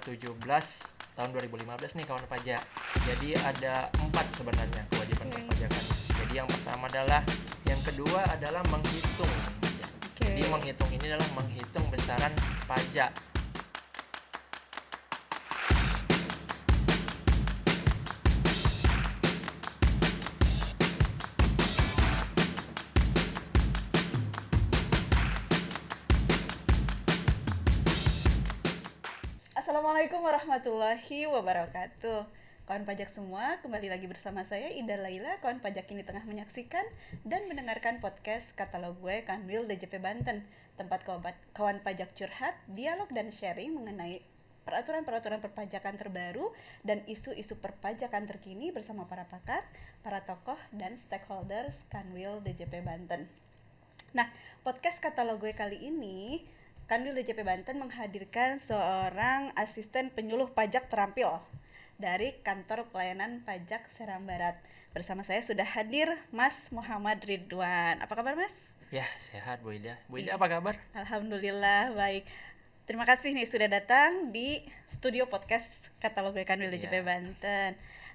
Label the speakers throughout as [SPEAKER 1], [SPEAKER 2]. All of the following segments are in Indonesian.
[SPEAKER 1] ke-17 tahun 2015 nih kawan pajak. Jadi ada empat sebenarnya kewajiban
[SPEAKER 2] Oke.
[SPEAKER 1] perpajakan. Jadi yang pertama adalah yang kedua adalah menghitung.
[SPEAKER 2] Oke.
[SPEAKER 1] Jadi menghitung ini adalah menghitung besaran pajak.
[SPEAKER 2] Assalamualaikum warahmatullahi wabarakatuh. Kawan pajak semua, kembali lagi bersama saya Ida Laila. Kawan pajak ini tengah menyaksikan dan mendengarkan podcast katalog gue Kanwil DJP Banten, tempat kawan, pajak curhat, dialog dan sharing mengenai peraturan-peraturan perpajakan terbaru dan isu-isu perpajakan terkini bersama para pakar, para tokoh dan stakeholders Kanwil DJP Banten. Nah, podcast katalog gue kali ini Kanwil DJP Banten menghadirkan seorang asisten penyuluh pajak terampil dari Kantor Pelayanan Pajak Seram Barat. Bersama saya sudah hadir Mas Muhammad Ridwan. Apa kabar, Mas?
[SPEAKER 1] Ya, sehat Bu Ida. Bu
[SPEAKER 2] Iya.
[SPEAKER 1] Ida apa kabar?
[SPEAKER 2] Alhamdulillah baik. Terima kasih nih sudah datang di studio podcast katalog Kanwil DJP
[SPEAKER 1] Iya.
[SPEAKER 2] Banten.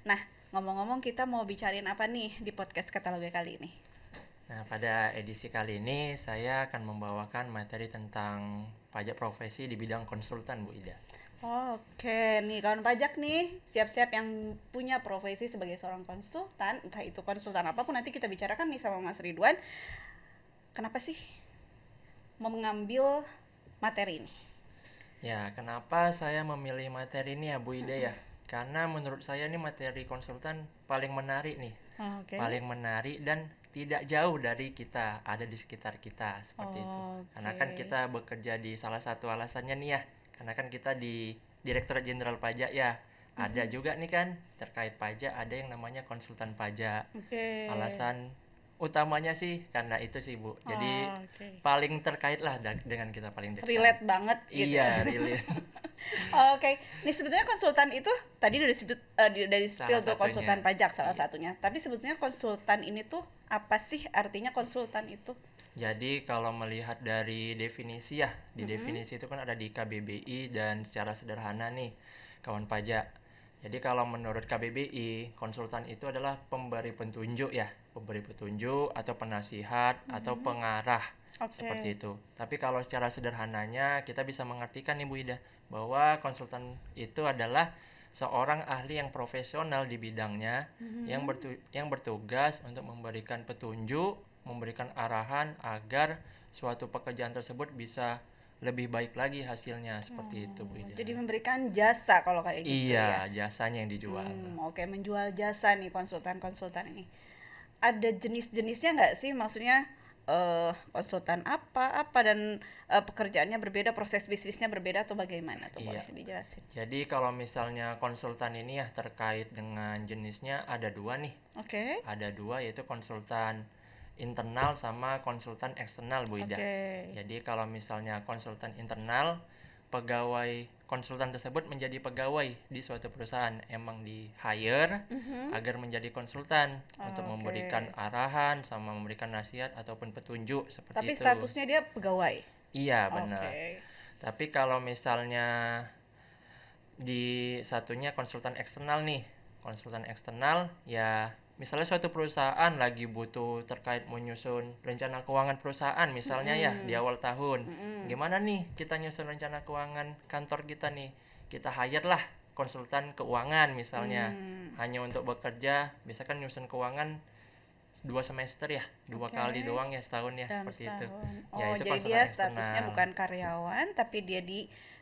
[SPEAKER 2] Nah, ngomong-ngomong kita mau bicarain apa nih di podcast katalog kali ini?
[SPEAKER 1] Nah, pada edisi kali ini saya akan membawakan materi tentang pajak profesi di bidang konsultan Bu Ida.
[SPEAKER 2] Oke, nih kawan pajak nih, siap-siap yang punya profesi sebagai seorang konsultan, entah itu konsultan apa pun nanti kita bicarakan nih sama Mas Ridwan. Kenapa sih mau mengambil materi ini?
[SPEAKER 1] Ya, kenapa saya memilih materi ini ya Bu Ida ya? Karena menurut saya ini materi konsultan paling menarik nih.
[SPEAKER 2] Oke.
[SPEAKER 1] Paling menarik dan tidak jauh dari kita, ada di sekitar kita seperti itu. Karena kan kita bekerja di salah satu alasannya nih ya. Karena kan kita di Direktorat Jenderal Pajak ya. Ada
[SPEAKER 2] Mm-hmm.
[SPEAKER 1] juga nih kan terkait pajak ada yang namanya konsultan pajak.
[SPEAKER 2] Oke.
[SPEAKER 1] Alasan utamanya sih karena itu sih Bu. Jadi
[SPEAKER 2] Oh, oke.
[SPEAKER 1] paling terkait lah dengan kita paling dekat.
[SPEAKER 2] relate banget gitu.
[SPEAKER 1] Iya, relate.
[SPEAKER 2] Oh, Oke, nih sebetulnya konsultan itu tadi udah disebut di- dari spill tuh konsultan pajak salah
[SPEAKER 1] Iya.
[SPEAKER 2] satunya. Tapi sebetulnya konsultan ini tuh apa sih artinya konsultan itu?
[SPEAKER 1] Jadi kalau melihat dari definisi ya, di
[SPEAKER 2] Mhm.
[SPEAKER 1] definisi itu kan ada di KBBI dan secara sederhana nih kawan pajak. Jadi kalau menurut KBBI, konsultan itu adalah pemberi petunjuk ya, pemberi petunjuk atau penasihat atau
[SPEAKER 2] Mhm.
[SPEAKER 1] pengarah
[SPEAKER 2] Oke.
[SPEAKER 1] seperti itu. Tapi kalau secara sederhananya kita bisa mengartikan nih Bu Ida bahwa konsultan itu adalah seorang ahli yang profesional di bidangnya
[SPEAKER 2] Mhm.
[SPEAKER 1] yang bertu- yang bertugas untuk memberikan petunjuk, memberikan arahan agar suatu pekerjaan tersebut bisa lebih baik lagi hasilnya seperti itu Bu Ida.
[SPEAKER 2] Jadi memberikan jasa kalau kayak gitu ya.
[SPEAKER 1] iya, jasanya yang dijual.
[SPEAKER 2] Hmm, Oke, menjual jasa nih konsultan-konsultan ini. Ada jenis-jenisnya nggak sih? Maksudnya eh konsultan apa, apa dan eh, pekerjaannya berbeda, proses bisnisnya berbeda atau bagaimana tuh
[SPEAKER 1] Iya.
[SPEAKER 2] boleh dijelasin?
[SPEAKER 1] Jadi kalau misalnya konsultan ini ya terkait dengan jenisnya ada dua nih.
[SPEAKER 2] Oke.
[SPEAKER 1] Ada dua yaitu konsultan internal sama konsultan eksternal Bu Ida.
[SPEAKER 2] Oke.
[SPEAKER 1] Jadi kalau misalnya konsultan internal, pegawai konsultan tersebut menjadi pegawai di suatu perusahaan emang di hire
[SPEAKER 2] Mhm.
[SPEAKER 1] agar menjadi konsultan untuk
[SPEAKER 2] Oke.
[SPEAKER 1] memberikan arahan sama memberikan nasihat ataupun petunjuk seperti
[SPEAKER 2] Tapi
[SPEAKER 1] itu.
[SPEAKER 2] statusnya dia pegawai.
[SPEAKER 1] Iya benar.
[SPEAKER 2] Oke.
[SPEAKER 1] Tapi kalau misalnya di satunya konsultan eksternal nih, konsultan eksternal ya misalnya suatu perusahaan lagi butuh terkait menyusun rencana keuangan perusahaan misalnya ya di awal tahun.
[SPEAKER 2] Mm-mm.
[SPEAKER 1] Gimana nih kita nyusun rencana keuangan kantor kita nih? Kita hire lah konsultan keuangan misalnya
[SPEAKER 2] Hmm.
[SPEAKER 1] hanya untuk bekerja biasa kan nyusun keuangan dua semester ya dua
[SPEAKER 2] Oke.
[SPEAKER 1] kali doang ya setahun ya
[SPEAKER 2] Dalam
[SPEAKER 1] seperti itu
[SPEAKER 2] setahun.
[SPEAKER 1] Ya,
[SPEAKER 2] Oh,
[SPEAKER 1] itu
[SPEAKER 2] jadi dia statusnya bukan karyawan, tapi dia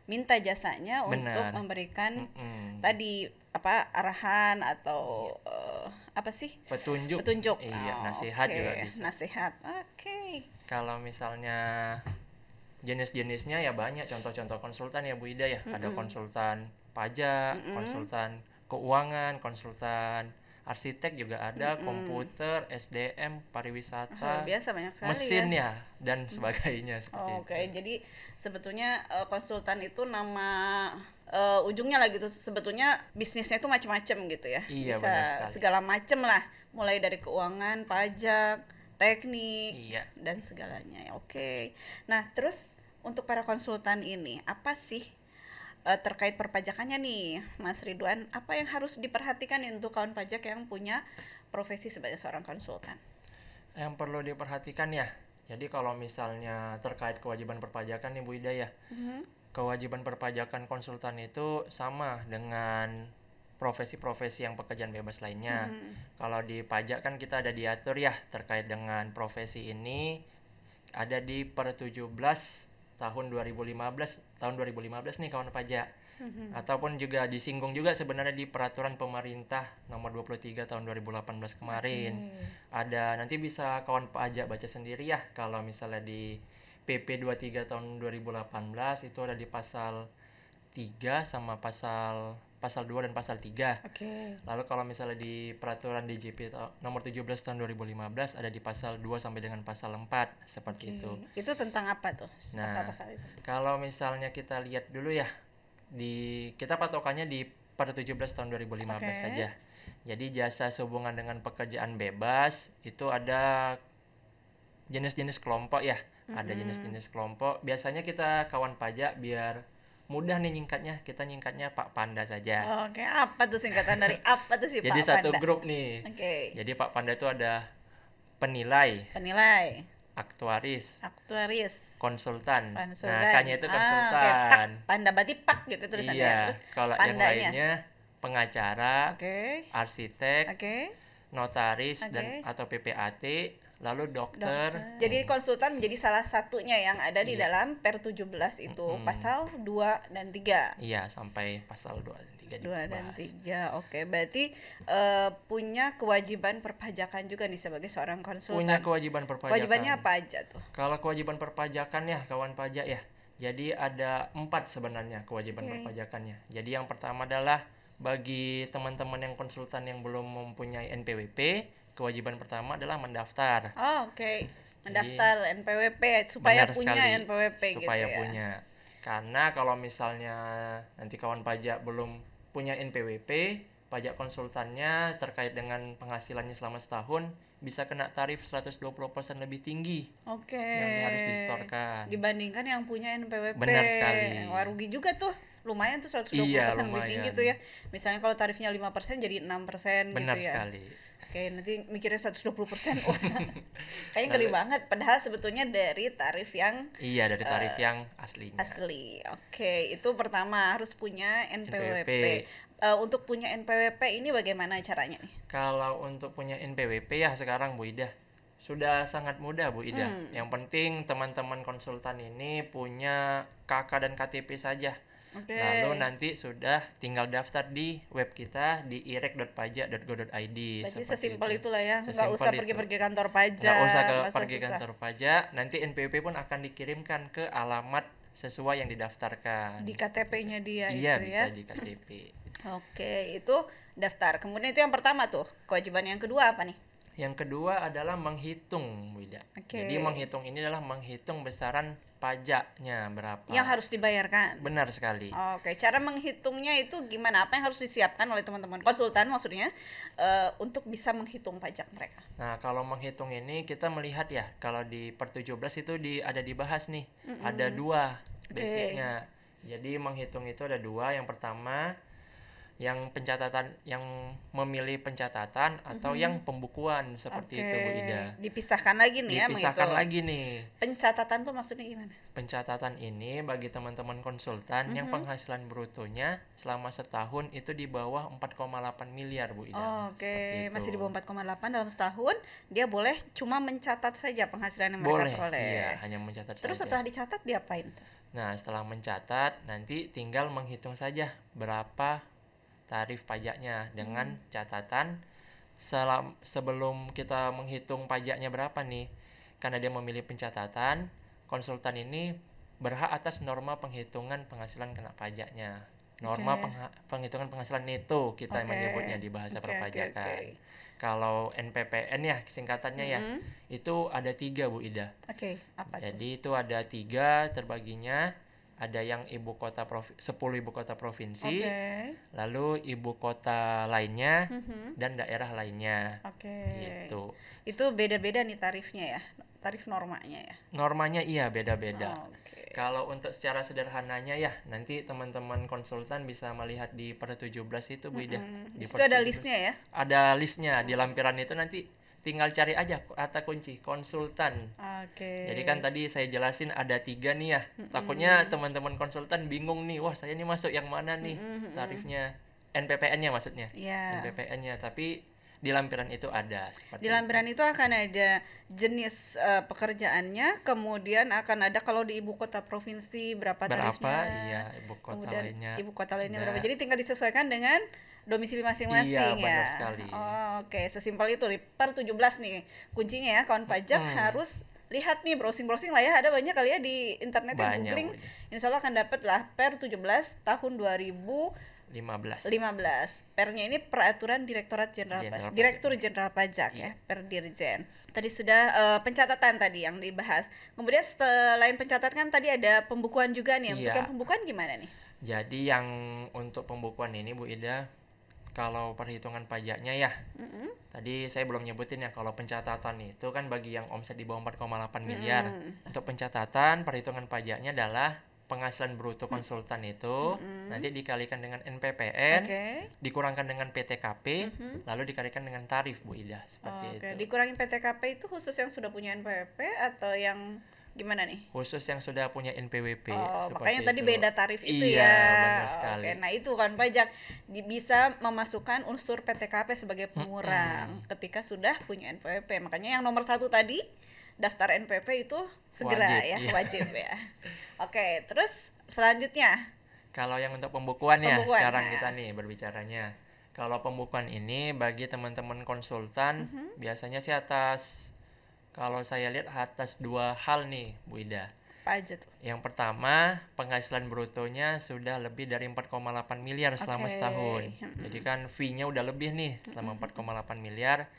[SPEAKER 2] diminta jasanya untuk
[SPEAKER 1] Benar.
[SPEAKER 2] memberikan
[SPEAKER 1] Mm-mm.
[SPEAKER 2] tadi apa arahan atau eh, apa sih
[SPEAKER 1] petunjuk
[SPEAKER 2] petunjuk.
[SPEAKER 1] Iya,
[SPEAKER 2] Oh,
[SPEAKER 1] nasihat
[SPEAKER 2] oke.
[SPEAKER 1] juga bisa.
[SPEAKER 2] Nasihat. Oke.
[SPEAKER 1] kalau misalnya jenis-jenisnya ya banyak contoh-contoh konsultan ya Bu Ida ya ada
[SPEAKER 2] Mm-mm.
[SPEAKER 1] konsultan pajak
[SPEAKER 2] Mm-mm.
[SPEAKER 1] konsultan keuangan konsultan arsitek juga ada
[SPEAKER 2] Mm-mm.
[SPEAKER 1] komputer SDM pariwisata
[SPEAKER 2] biasa banyak sekali
[SPEAKER 1] mesin
[SPEAKER 2] ya.
[SPEAKER 1] ya dan sebagainya seperti
[SPEAKER 2] Oh, Oke,
[SPEAKER 1] itu
[SPEAKER 2] jadi sebetulnya eh, konsultan itu nama eh, ujungnya lah gitu. Sebetulnya bisnisnya itu macam-macam gitu ya.
[SPEAKER 1] Iya,
[SPEAKER 2] Bisa
[SPEAKER 1] benar sekali.
[SPEAKER 2] segala macam lah, mulai dari keuangan, pajak, teknik
[SPEAKER 1] iya
[SPEAKER 2] dan segalanya. Oke. Nah, terus untuk para konsultan ini apa sih eh, terkait perpajakannya nih, Mas Ridwan, apa yang harus diperhatikan untuk kawan pajak yang punya profesi sebagai seorang konsultan?
[SPEAKER 1] Yang perlu diperhatikan ya. Jadi kalau misalnya terkait kewajiban perpajakan nih Bu Ida ya.
[SPEAKER 2] Mhm.
[SPEAKER 1] Kewajiban perpajakan konsultan itu sama dengan profesi-profesi yang pekerjaan bebas lainnya.
[SPEAKER 2] Mhm.
[SPEAKER 1] Kalau di pajak kan kita ada diatur ya terkait dengan profesi ini ada di per 17 tahun 2015 tahun 2015 nih kawan pajak.
[SPEAKER 2] Mhm.
[SPEAKER 1] Ataupun juga disinggung juga sebenarnya di peraturan pemerintah nomor 23 tahun 2018 kemarin.
[SPEAKER 2] Oke.
[SPEAKER 1] Ada nanti bisa kawan pajak baca sendiri ya kalau misalnya di PP 23 tahun 2018 itu ada di pasal 3 sama pasal pasal 2 dan pasal 3.
[SPEAKER 2] Oke.
[SPEAKER 1] Lalu kalau misalnya di peraturan DJP nomor 17 tahun 2015 ada di pasal 2 sampai dengan pasal 4 seperti itu.
[SPEAKER 2] Oke. Itu tentang apa tuh
[SPEAKER 1] Nah,
[SPEAKER 2] pasal-pasal itu?
[SPEAKER 1] Kalau misalnya kita lihat dulu ya di kita patokannya di per 17 tahun 2015
[SPEAKER 2] Oke.
[SPEAKER 1] saja. Jadi jasa sehubungan dengan pekerjaan bebas itu ada jenis-jenis kelompok ya. Ada jenis-jenis kelompok. Biasanya kita kawan pajak biar mudah nih nyingkatnya. Kita nyingkatnya Pak Panda saja.
[SPEAKER 2] Oke, apa tuh singkatan dari apa tuh sih
[SPEAKER 1] Jadi
[SPEAKER 2] Pak
[SPEAKER 1] satu
[SPEAKER 2] Panda?
[SPEAKER 1] grup nih.
[SPEAKER 2] Oke.
[SPEAKER 1] Jadi Pak Panda itu ada penilai,
[SPEAKER 2] Penilai,
[SPEAKER 1] aktuaris,
[SPEAKER 2] aktuaris,
[SPEAKER 1] konsultan.
[SPEAKER 2] konsultan.
[SPEAKER 1] Nah, kayaknya itu
[SPEAKER 2] Ah,
[SPEAKER 1] konsultan.
[SPEAKER 2] Pak. Panda berarti pak gitu tulisannya.
[SPEAKER 1] Iya,
[SPEAKER 2] Terus
[SPEAKER 1] kalau yang lainnya pengacara,
[SPEAKER 2] oke.
[SPEAKER 1] arsitek,
[SPEAKER 2] Oke.
[SPEAKER 1] notaris dan
[SPEAKER 2] Oke.
[SPEAKER 1] atau PPAT, lalu dokter.
[SPEAKER 2] Dokter. Jadi konsultan menjadi salah satunya yang ada di
[SPEAKER 1] Iya.
[SPEAKER 2] dalam Per 17 itu
[SPEAKER 1] Mm-mm.
[SPEAKER 2] pasal 2 dan 3.
[SPEAKER 1] Iya, sampai pasal 2 dan 3
[SPEAKER 2] Dua dan
[SPEAKER 1] dibahas.
[SPEAKER 2] tiga, oke. Berarti eh, punya kewajiban perpajakan juga nih sebagai seorang konsultan.
[SPEAKER 1] Punya kewajiban perpajakan.
[SPEAKER 2] Kewajibannya apa aja tuh?
[SPEAKER 1] Kalau kewajiban perpajakan ya, kawan pajak ya. Jadi ada empat sebenarnya kewajiban
[SPEAKER 2] Oke.
[SPEAKER 1] perpajakannya. Jadi yang pertama adalah bagi teman-teman yang konsultan yang belum mempunyai NPWP, kewajiban pertama adalah mendaftar.
[SPEAKER 2] Oh, oke. Mendaftar NPWP supaya punya
[SPEAKER 1] sekali,
[SPEAKER 2] NPWP
[SPEAKER 1] supaya
[SPEAKER 2] gitu ya.
[SPEAKER 1] punya. Karena kalau misalnya nanti kawan pajak belum punya NPWP, pajak konsultannya terkait dengan penghasilannya selama setahun bisa kena tarif 120% lebih tinggi
[SPEAKER 2] Oke.
[SPEAKER 1] yang harus disetorkan.
[SPEAKER 2] Dibandingkan yang punya NPWP.
[SPEAKER 1] Benar sekali.
[SPEAKER 2] Wah, rugi juga tuh. Lumayan tuh 120%
[SPEAKER 1] Iya,
[SPEAKER 2] lebih tinggi
[SPEAKER 1] lumayan.
[SPEAKER 2] tuh ya. Misalnya kalau tarifnya 5% jadi 6%
[SPEAKER 1] Benar
[SPEAKER 2] gitu ya.
[SPEAKER 1] sekali.
[SPEAKER 2] Oke, nanti mikirnya 120%. Wah. Kayaknya
[SPEAKER 1] Lalu-
[SPEAKER 2] banget padahal sebetulnya dari tarif yang
[SPEAKER 1] Iya dari tarif yang aslinya.
[SPEAKER 2] Asli. Oke, itu pertama harus punya NPWP.
[SPEAKER 1] NPWP.
[SPEAKER 2] Eh, untuk punya NPWP ini bagaimana caranya nih?
[SPEAKER 1] Kalau untuk punya NPWP ya sekarang Bu Ida sudah sangat mudah Bu Ida.
[SPEAKER 2] Hmm.
[SPEAKER 1] Yang penting teman-teman konsultan ini punya KK dan KTP saja.
[SPEAKER 2] Oke.
[SPEAKER 1] Lalu nanti sudah tinggal daftar di web kita di irek.pajak.go.id. Seperti
[SPEAKER 2] sesimpel
[SPEAKER 1] itu.
[SPEAKER 2] itulah ya, nggak usah pergi-pergi kantor pajak.
[SPEAKER 1] Nggak usah ke pergi
[SPEAKER 2] susah.
[SPEAKER 1] kantor pajak, nanti NPWP pun akan dikirimkan ke alamat sesuai yang didaftarkan.
[SPEAKER 2] Di KTP-nya dia
[SPEAKER 1] iya
[SPEAKER 2] itu
[SPEAKER 1] bisa
[SPEAKER 2] ya.
[SPEAKER 1] di KTP.
[SPEAKER 2] Oke, itu daftar. Kemudian itu yang pertama tuh. Kewajiban yang kedua apa nih?
[SPEAKER 1] Yang kedua adalah menghitung, Bu Ida.
[SPEAKER 2] Oke.
[SPEAKER 1] Jadi menghitung ini adalah menghitung besaran pajaknya berapa.
[SPEAKER 2] Yang harus dibayarkan.
[SPEAKER 1] Benar sekali.
[SPEAKER 2] Oke, cara menghitungnya itu gimana? Apa yang harus disiapkan oleh teman-teman konsultan maksudnya eh, untuk bisa menghitung pajak mereka?
[SPEAKER 1] Nah, kalau menghitung ini kita melihat ya, kalau di per 17 itu di ada dibahas nih. Ada dua basicnya. Jadi menghitung itu ada dua. Yang pertama yang pencatatan yang memilih pencatatan atau yang pembukuan seperti itu Bu Ida.
[SPEAKER 2] Dipisahkan lagi nih ya
[SPEAKER 1] Dipisahkan
[SPEAKER 2] menghitung.
[SPEAKER 1] lagi nih.
[SPEAKER 2] Pencatatan tuh maksudnya gimana?
[SPEAKER 1] Pencatatan ini bagi teman-teman konsultan yang penghasilan brutonya selama setahun itu di bawah 4,8 miliar Bu Ida.
[SPEAKER 2] Oh, Oke,
[SPEAKER 1] Seperti
[SPEAKER 2] masih di bawah 4,8 dalam setahun, dia boleh cuma mencatat saja penghasilan yang mereka
[SPEAKER 1] Boleh,
[SPEAKER 2] peroleh.
[SPEAKER 1] iya, hanya mencatat
[SPEAKER 2] Terus
[SPEAKER 1] saja.
[SPEAKER 2] setelah dicatat diapain?
[SPEAKER 1] Nah, setelah mencatat, nanti tinggal menghitung saja berapa tarif pajaknya dengan
[SPEAKER 2] Hmm.
[SPEAKER 1] catatan selam, sebelum kita menghitung pajaknya berapa nih. Karena dia memilih pencatatan, konsultan ini berhak atas norma penghitungan penghasilan kena pajaknya. Norma
[SPEAKER 2] Oke.
[SPEAKER 1] pengha- penghitungan penghasilan neto kita
[SPEAKER 2] Oke.
[SPEAKER 1] menyebutnya di bahasa
[SPEAKER 2] oke,
[SPEAKER 1] perpajakan.
[SPEAKER 2] oke.
[SPEAKER 1] Kalau NPPN ya singkatannya ya,
[SPEAKER 2] Mm-mm.
[SPEAKER 1] itu ada tiga Bu Ida.
[SPEAKER 2] Oke, apa?
[SPEAKER 1] Jadi itu ada tiga terbaginya. Ada yang ibu kota provi 10 ibu kota provinsi,
[SPEAKER 2] Oke.
[SPEAKER 1] lalu ibu kota lainnya
[SPEAKER 2] Mhm.
[SPEAKER 1] dan daerah lainnya.
[SPEAKER 2] Oke.
[SPEAKER 1] Gitu.
[SPEAKER 2] Itu beda-beda nih tarifnya ya, tarif normanya ya.
[SPEAKER 1] Normanya iya beda-beda.
[SPEAKER 2] Oke.
[SPEAKER 1] Kalau untuk secara sederhananya ya, nanti teman-teman konsultan bisa melihat di per 17 itu Bu Ida.
[SPEAKER 2] Hmm,
[SPEAKER 1] Di per
[SPEAKER 2] ada
[SPEAKER 1] 17.
[SPEAKER 2] listnya ya.
[SPEAKER 1] Ada listnya di lampiran itu nanti tinggal cari aja kata kunci konsultan.
[SPEAKER 2] Oke.
[SPEAKER 1] Jadi kan tadi saya jelasin ada tiga nih ya. Takutnya teman-teman konsultan bingung nih, wah saya ini masuk yang mana nih
[SPEAKER 2] mm-mm.
[SPEAKER 1] tarifnya NPPN-nya maksudnya.
[SPEAKER 2] ya.
[SPEAKER 1] NPPN-nya, tapi di lampiran itu ada seperti
[SPEAKER 2] Di lampiran itu akan ada jenis eh, pekerjaannya, kemudian akan ada kalau di ibu kota provinsi berapa
[SPEAKER 1] berapa
[SPEAKER 2] tarifnya.
[SPEAKER 1] iya ibu kota
[SPEAKER 2] kemudian
[SPEAKER 1] lainnya.
[SPEAKER 2] ibu kota lainnya
[SPEAKER 1] Nah.
[SPEAKER 2] berapa. Jadi tinggal disesuaikan dengan domisili masing-masing
[SPEAKER 1] Iya,
[SPEAKER 2] ya.
[SPEAKER 1] benar sekali.
[SPEAKER 2] Oh, Oke, sesimpel itu di per 17 nih kuncinya ya kawan pajak
[SPEAKER 1] Mm-mm.
[SPEAKER 2] harus lihat nih browsing-browsing lah ya ada banyak kali ya di internet ya
[SPEAKER 1] Banyak,
[SPEAKER 2] googling
[SPEAKER 1] Ida.
[SPEAKER 2] insya Allah akan dapat lah per 17 tahun 2015
[SPEAKER 1] 15.
[SPEAKER 2] pernya ini peraturan direktorat jenderal
[SPEAKER 1] Jenderal
[SPEAKER 2] Pa-
[SPEAKER 1] Pajak.
[SPEAKER 2] direktur jenderal pajak
[SPEAKER 1] Iya.
[SPEAKER 2] ya per dirjen tadi sudah eh, pencatatan tadi yang dibahas kemudian selain pencatatan tadi ada pembukuan juga nih untuk
[SPEAKER 1] Iya.
[SPEAKER 2] yang pembukuan gimana nih
[SPEAKER 1] Jadi yang untuk pembukuan ini Bu Ida, kalau perhitungan pajaknya ya,
[SPEAKER 2] Mm-mm.
[SPEAKER 1] tadi saya belum nyebutin ya kalau pencatatan itu kan bagi yang omset di bawah 4,8 miliar.
[SPEAKER 2] Mm-mm.
[SPEAKER 1] Untuk pencatatan perhitungan pajaknya adalah penghasilan bruto konsultan itu
[SPEAKER 2] Mm-mm.
[SPEAKER 1] nanti dikalikan dengan NPPN,
[SPEAKER 2] oke
[SPEAKER 1] dikurangkan dengan PTKP,
[SPEAKER 2] Mhm.
[SPEAKER 1] lalu dikalikan dengan tarif Bu Ida seperti
[SPEAKER 2] Oke,
[SPEAKER 1] itu.
[SPEAKER 2] dikurangin PTKP itu khusus yang sudah punya NPWP atau yang gimana nih?
[SPEAKER 1] Khusus yang sudah punya NPWP
[SPEAKER 2] Oh, makanya tadi
[SPEAKER 1] itu.
[SPEAKER 2] beda tarif itu
[SPEAKER 1] Iya,
[SPEAKER 2] ya.
[SPEAKER 1] benar sekali.
[SPEAKER 2] Oke, nah itu kan pajak bisa memasukkan unsur PTKP sebagai pengurang ketika sudah punya NPWP. Makanya yang nomor satu tadi daftar NPWP itu segera
[SPEAKER 1] Wajib,
[SPEAKER 2] ya,
[SPEAKER 1] iya.
[SPEAKER 2] wajib ya. Oke, terus selanjutnya
[SPEAKER 1] Kalau yang untuk pembukuan ya
[SPEAKER 2] Pembukuan,
[SPEAKER 1] sekarang
[SPEAKER 2] nah.
[SPEAKER 1] kita nih berbicaranya. Kalau pembukuan ini bagi teman-teman konsultan
[SPEAKER 2] Mhm.
[SPEAKER 1] biasanya sih atas kalau saya lihat atas dua hal nih Bu Ida.
[SPEAKER 2] apa aja tuh?
[SPEAKER 1] Yang pertama, penghasilan brutonya sudah lebih dari 4,8 miliar selama
[SPEAKER 2] Oke.
[SPEAKER 1] setahun.
[SPEAKER 2] Mm-mm.
[SPEAKER 1] Jadi kan fee-nya udah lebih nih selama 4,8 miliar.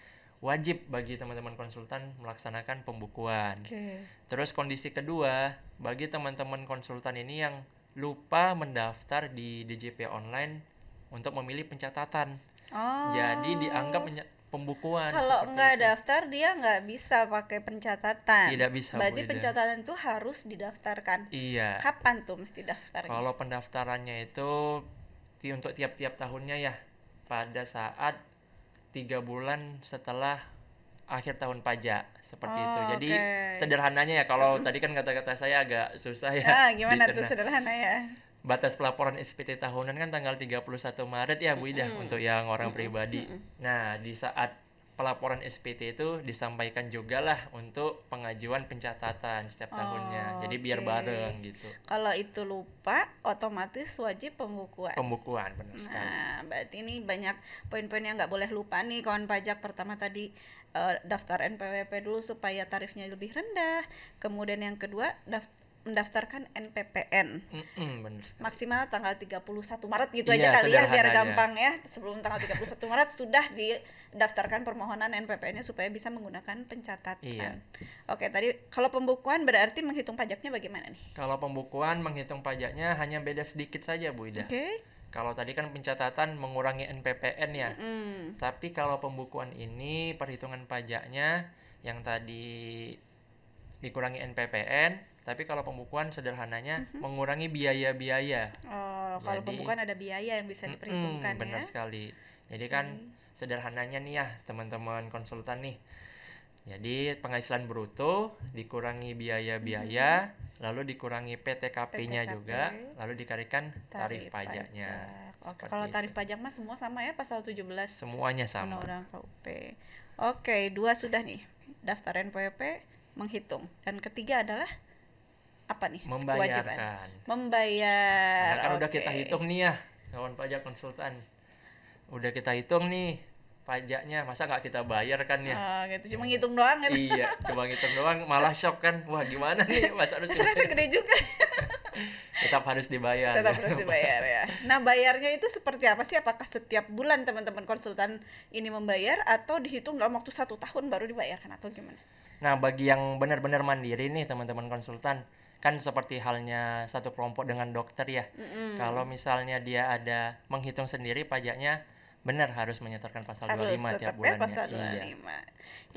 [SPEAKER 1] Wajib bagi teman-teman konsultan melaksanakan pembukuan.
[SPEAKER 2] Oke.
[SPEAKER 1] Terus kondisi kedua, bagi teman-teman konsultan ini yang lupa mendaftar di DJP online untuk memilih pencatatan.
[SPEAKER 2] Oh.
[SPEAKER 1] Jadi dianggap pembukuan.
[SPEAKER 2] kalau nggak
[SPEAKER 1] itu.
[SPEAKER 2] daftar dia nggak bisa pakai pencatatan.
[SPEAKER 1] Tidak bisa,
[SPEAKER 2] Berarti pencatatan itu harus didaftarkan.
[SPEAKER 1] Iya.
[SPEAKER 2] Kapan tuh mesti daftarnya?
[SPEAKER 1] Kalau pendaftarannya itu ti- untuk tiap-tiap tahunnya ya pada saat tiga bulan setelah akhir tahun pajak seperti itu.
[SPEAKER 2] Oh,
[SPEAKER 1] Jadi
[SPEAKER 2] oke.
[SPEAKER 1] sederhananya ya kalau tadi kan kata-kata saya agak susah ya.
[SPEAKER 2] Ah, gimana tuh
[SPEAKER 1] dicerna.
[SPEAKER 2] sederhana ya?
[SPEAKER 1] Batas pelaporan SPT tahunan kan tanggal 31 Maret ya Bu Ida
[SPEAKER 2] Mm-mm.
[SPEAKER 1] untuk yang orang pribadi.
[SPEAKER 2] mm-mm.
[SPEAKER 1] Nah, di saat pelaporan SPT itu disampaikan juga lah untuk pengajuan pencatatan setiap tahunnya. Jadi biar
[SPEAKER 2] Oke.
[SPEAKER 1] bareng gitu.
[SPEAKER 2] Kalau itu lupa, otomatis wajib pembukuan.
[SPEAKER 1] Pembukuan benar sekali.
[SPEAKER 2] Nah, berarti ini banyak poin-poin yang nggak boleh lupa nih kawan pajak. Pertama tadi eh, daftar NPWP dulu supaya tarifnya lebih rendah. Kemudian yang kedua daft- mendaftarkan NPPN.
[SPEAKER 1] Mm-mm, benar sekali.
[SPEAKER 2] Maksimal tanggal 31 Maret gitu
[SPEAKER 1] Iya,
[SPEAKER 2] aja kali ya biar gampang ya. Sebelum tanggal 31 Maret sudah didaftarkan permohonan NPPN-nya supaya bisa menggunakan pencatatan.
[SPEAKER 1] Iya.
[SPEAKER 2] Oke, tadi kalau pembukuan berarti menghitung pajaknya bagaimana nih?
[SPEAKER 1] Kalau pembukuan menghitung pajaknya hanya beda sedikit saja Bu Ida.
[SPEAKER 2] Oke.
[SPEAKER 1] Kalau tadi kan pencatatan mengurangi NPPN ya.
[SPEAKER 2] Hmm.
[SPEAKER 1] Tapi kalau pembukuan ini perhitungan pajaknya yang tadi dikurangi NPPN, tapi kalau pembukuan sederhananya mengurangi biaya-biaya.
[SPEAKER 2] Oh, kalau pembukuan ada biaya yang bisa diperhitungkan
[SPEAKER 1] benar
[SPEAKER 2] ya.
[SPEAKER 1] sekali. Jadi kan sederhananya nih ya teman-teman konsultan nih. Jadi penghasilan bruto dikurangi biaya-biaya, lalu dikurangi PTKP-nya
[SPEAKER 2] PTKP,
[SPEAKER 1] juga, lalu dikalikan tarif, pajaknya.
[SPEAKER 2] pajak. Oke, kalau
[SPEAKER 1] itu.
[SPEAKER 2] tarif pajak mah semua sama ya pasal 17
[SPEAKER 1] semuanya sama.
[SPEAKER 2] Undang-Undang KUP. Oke, dua sudah nih. Daftar NPWP menghitung. Dan ketiga adalah apa nih? Kewajiban.
[SPEAKER 1] Membayarkan.
[SPEAKER 2] Membayar.
[SPEAKER 1] Nah, kan udah
[SPEAKER 2] oke.
[SPEAKER 1] kita hitung nih ya, kawan pajak konsultan. Udah kita hitung nih pajaknya, masa nggak kita bayar kan ya?
[SPEAKER 2] Oh, gitu cuma ngitung doang kan.
[SPEAKER 1] iya, cuma ngitung doang malah shock kan. Wah, gimana nih? Masa harus
[SPEAKER 2] Ternyata gede juga.
[SPEAKER 1] tetap harus dibayar.
[SPEAKER 2] Tetap harus dibayar ya. Nah, bayarnya itu seperti apa sih? Apakah setiap bulan teman-teman konsultan ini membayar atau dihitung dalam waktu satu tahun baru dibayarkan atau gimana?
[SPEAKER 1] Nah, bagi yang benar-benar mandiri nih teman-teman konsultan, kan seperti halnya satu kelompok dengan dokter ya.
[SPEAKER 2] Mm-mm.
[SPEAKER 1] Kalau misalnya dia ada menghitung sendiri pajaknya, benar harus menyetorkan pasal
[SPEAKER 2] harus
[SPEAKER 1] 25 tiap
[SPEAKER 2] ya
[SPEAKER 1] bulannya.
[SPEAKER 2] pasal 25
[SPEAKER 1] Iya.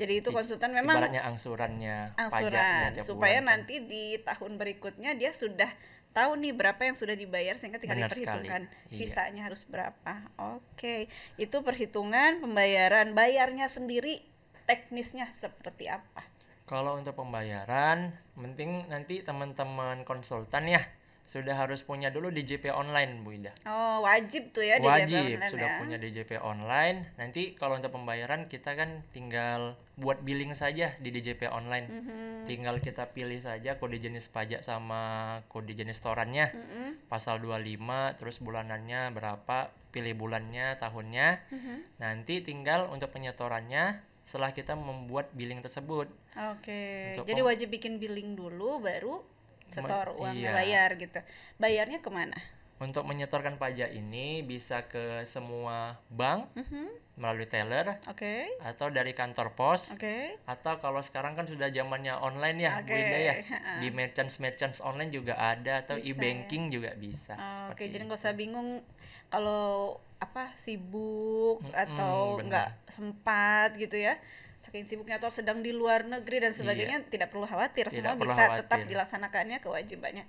[SPEAKER 2] jadi itu konsultan memang
[SPEAKER 1] Ibaratnya angsurannya, pajaknya
[SPEAKER 2] angsuran
[SPEAKER 1] tiap
[SPEAKER 2] supaya
[SPEAKER 1] bulan kan.
[SPEAKER 2] nanti di tahun berikutnya dia sudah tahu nih berapa yang sudah dibayar sehingga tinggal
[SPEAKER 1] Benar sekali,
[SPEAKER 2] diperhitungkan
[SPEAKER 1] iya.
[SPEAKER 2] sisanya harus berapa. Oke, itu perhitungan pembayaran bayarnya sendiri teknisnya seperti apa?
[SPEAKER 1] Kalau untuk pembayaran, penting nanti teman-teman konsultan ya sudah harus punya dulu DJP online Bu Ida.
[SPEAKER 2] Oh, wajib tuh ya DJP
[SPEAKER 1] Wajib
[SPEAKER 2] online
[SPEAKER 1] sudah
[SPEAKER 2] ya.
[SPEAKER 1] punya DJP online. Nanti kalau untuk pembayaran kita kan tinggal buat billing saja di DJP online.
[SPEAKER 2] Mhm.
[SPEAKER 1] Tinggal kita pilih saja kode jenis pajak sama kode jenis storannya.
[SPEAKER 2] Mhm.
[SPEAKER 1] Pasal 25 terus bulanannya berapa, pilih bulannya, tahunnya.
[SPEAKER 2] Mhm.
[SPEAKER 1] Nanti tinggal untuk penyetorannya setelah kita membuat billing tersebut.
[SPEAKER 2] Oke,
[SPEAKER 1] Untuk
[SPEAKER 2] jadi wajib bikin billing dulu baru setor uangnya
[SPEAKER 1] iya.
[SPEAKER 2] bayar gitu. Bayarnya ke mana?
[SPEAKER 1] Untuk menyetorkan pajak ini bisa ke semua bank
[SPEAKER 2] Mhm.
[SPEAKER 1] melalui teller
[SPEAKER 2] Oke,
[SPEAKER 1] atau dari kantor pos
[SPEAKER 2] oke.
[SPEAKER 1] atau kalau sekarang kan sudah zamannya online ya Bu
[SPEAKER 2] Oke,
[SPEAKER 1] Ida ya di merchants merchants online juga ada atau
[SPEAKER 2] ya.
[SPEAKER 1] e-banking juga bisa
[SPEAKER 2] Oh, Oke,
[SPEAKER 1] seperti
[SPEAKER 2] jadi nggak usah bingung kalau apa sibuk
[SPEAKER 1] Mm-mm,
[SPEAKER 2] atau
[SPEAKER 1] benar.
[SPEAKER 2] nggak sempat gitu ya. Saking sibuknya atau sedang di luar negeri dan sebagainya tidak perlu khawatir,
[SPEAKER 1] Iya. Tidak
[SPEAKER 2] semua
[SPEAKER 1] perlu
[SPEAKER 2] bisa tetap
[SPEAKER 1] khawatir.
[SPEAKER 2] dilaksanakannya kewajibannya.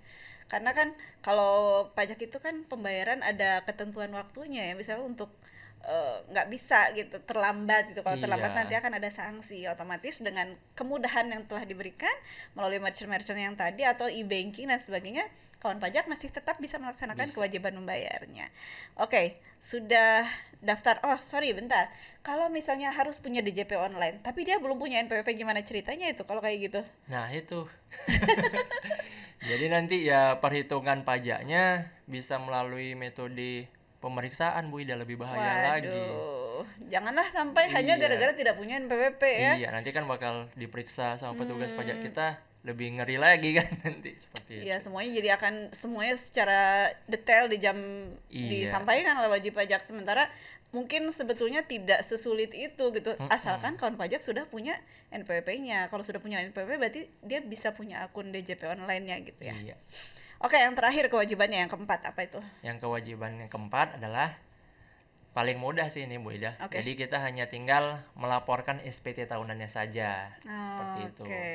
[SPEAKER 2] Karena kan kalau pajak itu kan pembayaran ada ketentuan waktunya ya, misalnya untuk eh, nggak bisa gitu terlambat gitu kalau terlambat
[SPEAKER 1] Iya.
[SPEAKER 2] nanti akan ada sanksi otomatis dengan kemudahan yang telah diberikan melalui merchant-merchant yang tadi atau e-banking dan sebagainya kawan pajak masih tetap bisa melaksanakan
[SPEAKER 1] Bisa.
[SPEAKER 2] kewajiban membayarnya. Oke, sudah daftar. Oh, sorry, bentar. Kalau misalnya harus punya DJP online, tapi dia belum punya NPWP gimana ceritanya itu kalau kayak gitu?
[SPEAKER 1] Nah itu. Jadi nanti ya perhitungan pajaknya bisa melalui metode pemeriksaan Bu Ida lebih bahaya lagi.
[SPEAKER 2] Waduh, janganlah sampai hanya
[SPEAKER 1] Iya.
[SPEAKER 2] gara-gara tidak punya NPWP ya.
[SPEAKER 1] Iya, nanti kan bakal diperiksa sama petugas pajak
[SPEAKER 2] Hmm.
[SPEAKER 1] kita lebih ngeri lagi kan nanti seperti itu.
[SPEAKER 2] Iya, semuanya jadi akan semuanya secara detail di jam
[SPEAKER 1] Iya.
[SPEAKER 2] disampaikan oleh wajib pajak sementara mungkin sebetulnya tidak sesulit itu gitu.
[SPEAKER 1] Mm-mm.
[SPEAKER 2] Asalkan kawan pajak sudah punya NPWP-nya. Kalau sudah punya NPWP berarti dia bisa punya akun DJP online-nya gitu ya.
[SPEAKER 1] Iya.
[SPEAKER 2] Oke, yang terakhir kewajibannya yang keempat apa itu?
[SPEAKER 1] Yang kewajiban yang keempat adalah paling mudah sih ini Bu Ida.
[SPEAKER 2] Oke.
[SPEAKER 1] Jadi kita hanya tinggal melaporkan SPT tahunannya saja. Seperti itu.
[SPEAKER 2] Oke.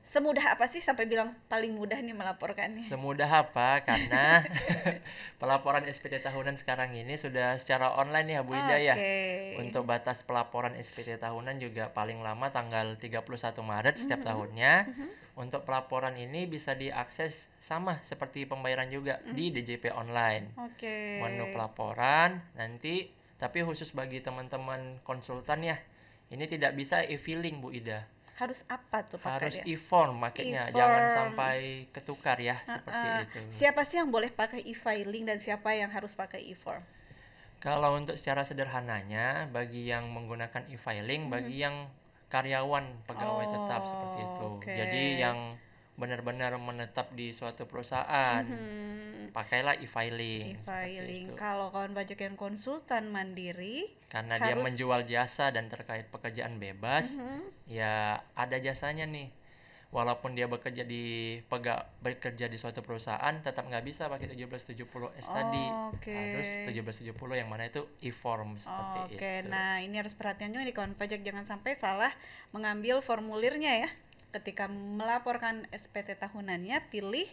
[SPEAKER 2] Semudah apa sih sampai bilang paling mudah nih melaporkannya?
[SPEAKER 1] Semudah apa? Karena pelaporan SPT tahunan sekarang ini sudah secara online ya Bu Ida ya.
[SPEAKER 2] Oke.
[SPEAKER 1] Untuk batas pelaporan SPT tahunan juga paling lama tanggal 31 Maret setiap
[SPEAKER 2] Mhm.
[SPEAKER 1] tahunnya. Untuk pelaporan ini bisa diakses sama seperti pembayaran juga
[SPEAKER 2] Mhm.
[SPEAKER 1] di DJP online.
[SPEAKER 2] Oke.
[SPEAKER 1] Menu pelaporan nanti tapi khusus bagi teman-teman konsultan ya. Ini tidak bisa e-filing Bu Ida.
[SPEAKER 2] Harus apa tuh
[SPEAKER 1] Harus
[SPEAKER 2] pakainya?
[SPEAKER 1] e-form makanya jangan
[SPEAKER 2] E-form.
[SPEAKER 1] sampai ketukar ya seperti
[SPEAKER 2] Ah, ah.
[SPEAKER 1] itu.
[SPEAKER 2] Siapa sih yang boleh pakai e-filing dan siapa yang harus pakai e-form?
[SPEAKER 1] Kalau untuk secara sederhananya, bagi yang menggunakan e-filing, bagi yang karyawan pegawai tetap seperti.
[SPEAKER 2] Oh,
[SPEAKER 1] itu.
[SPEAKER 2] oke.
[SPEAKER 1] Jadi yang benar-benar menetap di suatu perusahaan,
[SPEAKER 2] Mhm.
[SPEAKER 1] pakailah e-filing.
[SPEAKER 2] E-filing. Kalau kawan pajak yang konsultan mandiri,
[SPEAKER 1] Karena dia
[SPEAKER 2] harus-
[SPEAKER 1] menjual jasa dan terkait pekerjaan bebas,
[SPEAKER 2] Mhm.
[SPEAKER 1] ya ada jasanya nih. Walaupun dia bekerja di pega, bekerja di suatu perusahaan, tetap nggak bisa pakai 1770 S tadi.
[SPEAKER 2] Oke.
[SPEAKER 1] Harus 1770 yang mana itu e-form seperti
[SPEAKER 2] Oke,
[SPEAKER 1] itu.
[SPEAKER 2] nah ini harus perhatian juga nih kawan pajak jangan sampai salah mengambil formulirnya ya. Ketika melaporkan SPT tahunannya pilih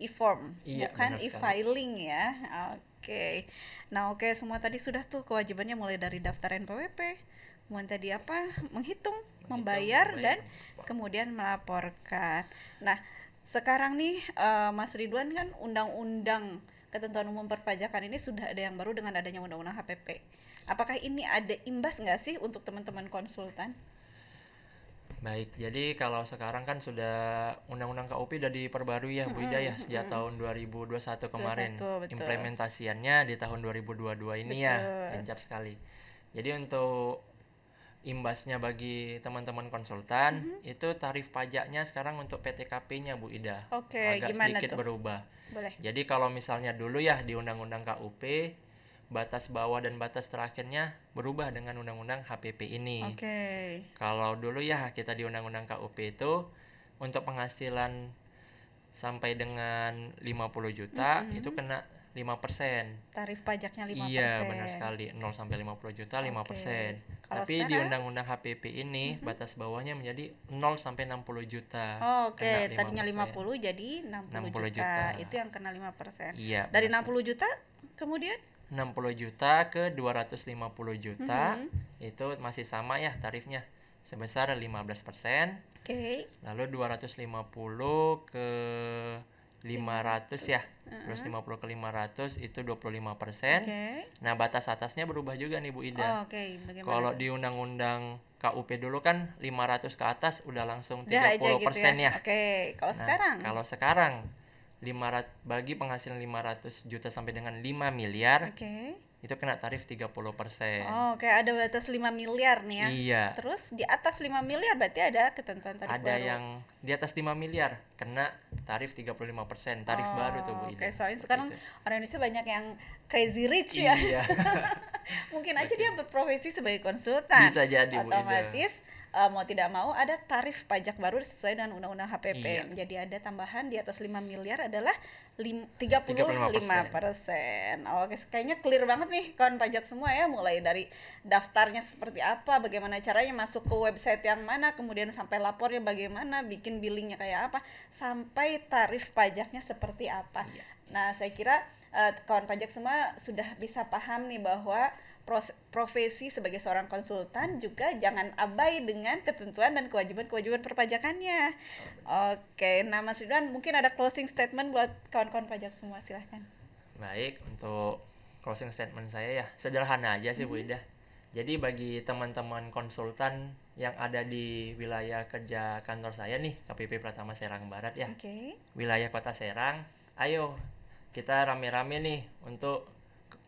[SPEAKER 2] e-form,
[SPEAKER 1] Iya,
[SPEAKER 2] bukan e-filing ya. Oke. Nah, oke semua tadi sudah tuh kewajibannya mulai dari daftar NPWP, kemudian tadi apa? Menghitung, membayar dan kemudian melaporkan. Nah, sekarang nih eh, Mas Ridwan kan undang-undang ketentuan umum perpajakan ini sudah ada yang baru dengan adanya undang-undang HPP. Apakah ini ada imbas nggak sih untuk teman-teman konsultan?
[SPEAKER 1] Baik, jadi kalau sekarang kan sudah Undang-Undang KUP sudah diperbarui ya Bu Ida ya sejak tahun 2021 kemarin.
[SPEAKER 2] 21, betul.
[SPEAKER 1] Implementasiannya di tahun 2022 ini ya,
[SPEAKER 2] Betul.
[SPEAKER 1] gencar sekali. Jadi untuk imbasnya bagi teman-teman konsultan
[SPEAKER 2] Mm-hmm.
[SPEAKER 1] itu tarif pajaknya sekarang untuk PTKP-nya Bu Ida.
[SPEAKER 2] Oke,
[SPEAKER 1] Agak
[SPEAKER 2] gimana
[SPEAKER 1] sedikit
[SPEAKER 2] tuh?
[SPEAKER 1] berubah.
[SPEAKER 2] Boleh.
[SPEAKER 1] Jadi kalau misalnya dulu ya di Undang-Undang KUP batas bawah dan batas terakhirnya berubah dengan Undang-Undang HPP ini.
[SPEAKER 2] Oke.
[SPEAKER 1] Kalau dulu ya kita di Undang-Undang KUP itu untuk penghasilan sampai dengan 50 juta
[SPEAKER 2] Mm-mm.
[SPEAKER 1] itu kena 5%.
[SPEAKER 2] Tarif pajaknya 5%.
[SPEAKER 1] Iya, benar sekali. 0 sampai 50 juta 5%.
[SPEAKER 2] Kalau
[SPEAKER 1] Tapi di
[SPEAKER 2] sekarang?
[SPEAKER 1] Undang-Undang HPP ini batas bawahnya menjadi 0 sampai 60 juta.
[SPEAKER 2] Oh, Oke,
[SPEAKER 1] Kena
[SPEAKER 2] tadinya
[SPEAKER 1] 5%.
[SPEAKER 2] 50 jadi 60,
[SPEAKER 1] 60
[SPEAKER 2] juta.
[SPEAKER 1] juta.
[SPEAKER 2] Itu yang kena 5%.
[SPEAKER 1] Iya.
[SPEAKER 2] Dari
[SPEAKER 1] benar
[SPEAKER 2] 60 juta kemudian
[SPEAKER 1] 60 juta ke 250 juta
[SPEAKER 2] Mhm.
[SPEAKER 1] itu masih sama ya tarifnya sebesar 15%.
[SPEAKER 2] Oke.
[SPEAKER 1] Lalu 250 ke 500 ya.
[SPEAKER 2] Heeh.
[SPEAKER 1] 250 ke 500 itu 25%.
[SPEAKER 2] Oke.
[SPEAKER 1] Nah, batas atasnya berubah juga nih Bu
[SPEAKER 2] Oh,
[SPEAKER 1] Ida.
[SPEAKER 2] Oke, bagaimana?
[SPEAKER 1] Kalau di undang-undang KUP dulu kan 500 ke atas udah langsung 30%
[SPEAKER 2] Udah aja gitu ya.
[SPEAKER 1] ya.
[SPEAKER 2] Oke, kalau
[SPEAKER 1] Nah,
[SPEAKER 2] sekarang
[SPEAKER 1] Kalau sekarang 500 bagi penghasilan 500 juta sampai dengan 5 miliar
[SPEAKER 2] Oke.
[SPEAKER 1] Itu kena tarif 30%.
[SPEAKER 2] Oh, kayak ada batas 5 miliar nih ya.
[SPEAKER 1] Iya.
[SPEAKER 2] Terus di atas 5 miliar berarti ada ketentuan tarif
[SPEAKER 1] Ada
[SPEAKER 2] baru.
[SPEAKER 1] yang di atas 5 miliar kena tarif 35%, tarif
[SPEAKER 2] Oh,
[SPEAKER 1] baru tuh Bu Ida.
[SPEAKER 2] Oke, soalnya
[SPEAKER 1] seperti
[SPEAKER 2] sekarang
[SPEAKER 1] itu.
[SPEAKER 2] orang Indonesia banyak yang crazy rich ya.
[SPEAKER 1] Iya.
[SPEAKER 2] Mungkin aja dia berprofesi sebagai konsultan.
[SPEAKER 1] Bisa jadi, Bu Ida.
[SPEAKER 2] Otomatis eh, mau tidak mau ada tarif pajak baru sesuai dengan Undang-Undang HPP.
[SPEAKER 1] Iya.
[SPEAKER 2] Jadi ada tambahan di atas 5 miliar adalah lim, 35 persen. Oke, kayaknya clear banget nih kawan pajak semua ya. Mulai dari daftarnya seperti apa, bagaimana caranya masuk ke website yang mana, kemudian sampai lapornya bagaimana, bikin billingnya kayak apa, sampai tarif pajaknya seperti apa.
[SPEAKER 1] Iya.
[SPEAKER 2] Nah, saya kira eh, kawan pajak semua sudah bisa paham nih bahwa profesi sebagai seorang konsultan juga jangan abai dengan ketentuan dan kewajiban-kewajiban perpajakannya. Oke, nah Mas Ridwan mungkin ada closing statement buat kawan-kawan pajak semua silahkan.
[SPEAKER 1] Baik, untuk closing statement saya ya sederhana aja sih Bu
[SPEAKER 2] Mm-hmm.
[SPEAKER 1] Ida. Jadi bagi teman-teman konsultan yang ada di wilayah kerja kantor saya nih, KPP Pratama Serang Barat ya,
[SPEAKER 2] Oke.
[SPEAKER 1] wilayah Kota Serang, ayo kita rame-rame nih untuk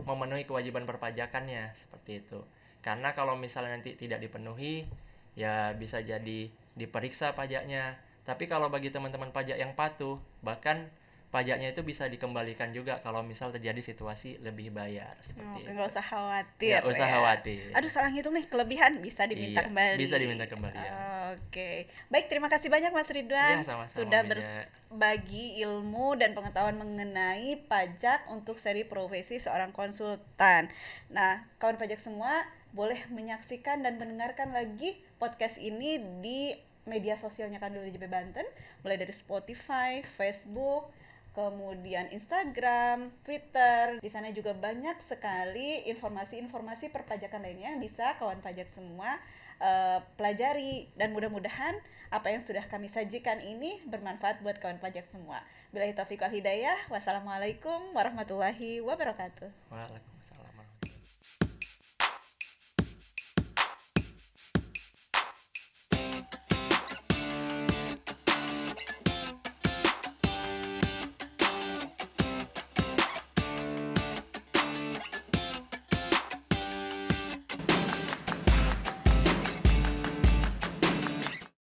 [SPEAKER 1] memenuhi kewajiban perpajakannya seperti itu. Karena kalau misalnya nanti tidak dipenuhi, ya bisa jadi diperiksa pajaknya. Tapi kalau bagi teman-teman pajak yang patuh, bahkan pajaknya itu bisa dikembalikan juga kalau misal terjadi situasi lebih bayar seperti itu.
[SPEAKER 2] nggak usah khawatir.
[SPEAKER 1] Nggak usah
[SPEAKER 2] ya.
[SPEAKER 1] khawatir.
[SPEAKER 2] Aduh, salah ngitung nih kelebihan bisa diminta
[SPEAKER 1] Iya,
[SPEAKER 2] kembali.
[SPEAKER 1] bisa diminta kembali, ya.
[SPEAKER 2] Oke, baik terima kasih banyak Mas Ridwan
[SPEAKER 1] Iya, sama-sama,
[SPEAKER 2] sudah
[SPEAKER 1] Bu Ida.
[SPEAKER 2] berbagi ilmu dan pengetahuan mengenai pajak untuk seri profesi seorang konsultan. Nah, kawan pajak semua boleh menyaksikan dan mendengarkan lagi podcast ini di media sosialnya Kanwil DJP Banten, mulai dari Spotify, Facebook, kemudian Instagram, Twitter. Di sana juga banyak sekali informasi-informasi perpajakan lainnya yang bisa kawan pajak semua eh, pelajari dan mudah-mudahan apa yang sudah kami sajikan ini bermanfaat buat kawan pajak semua. Bila taufiq wal hidayah, wassalamualaikum warahmatullahi wabarakatuh.
[SPEAKER 1] Waalaikumsalam.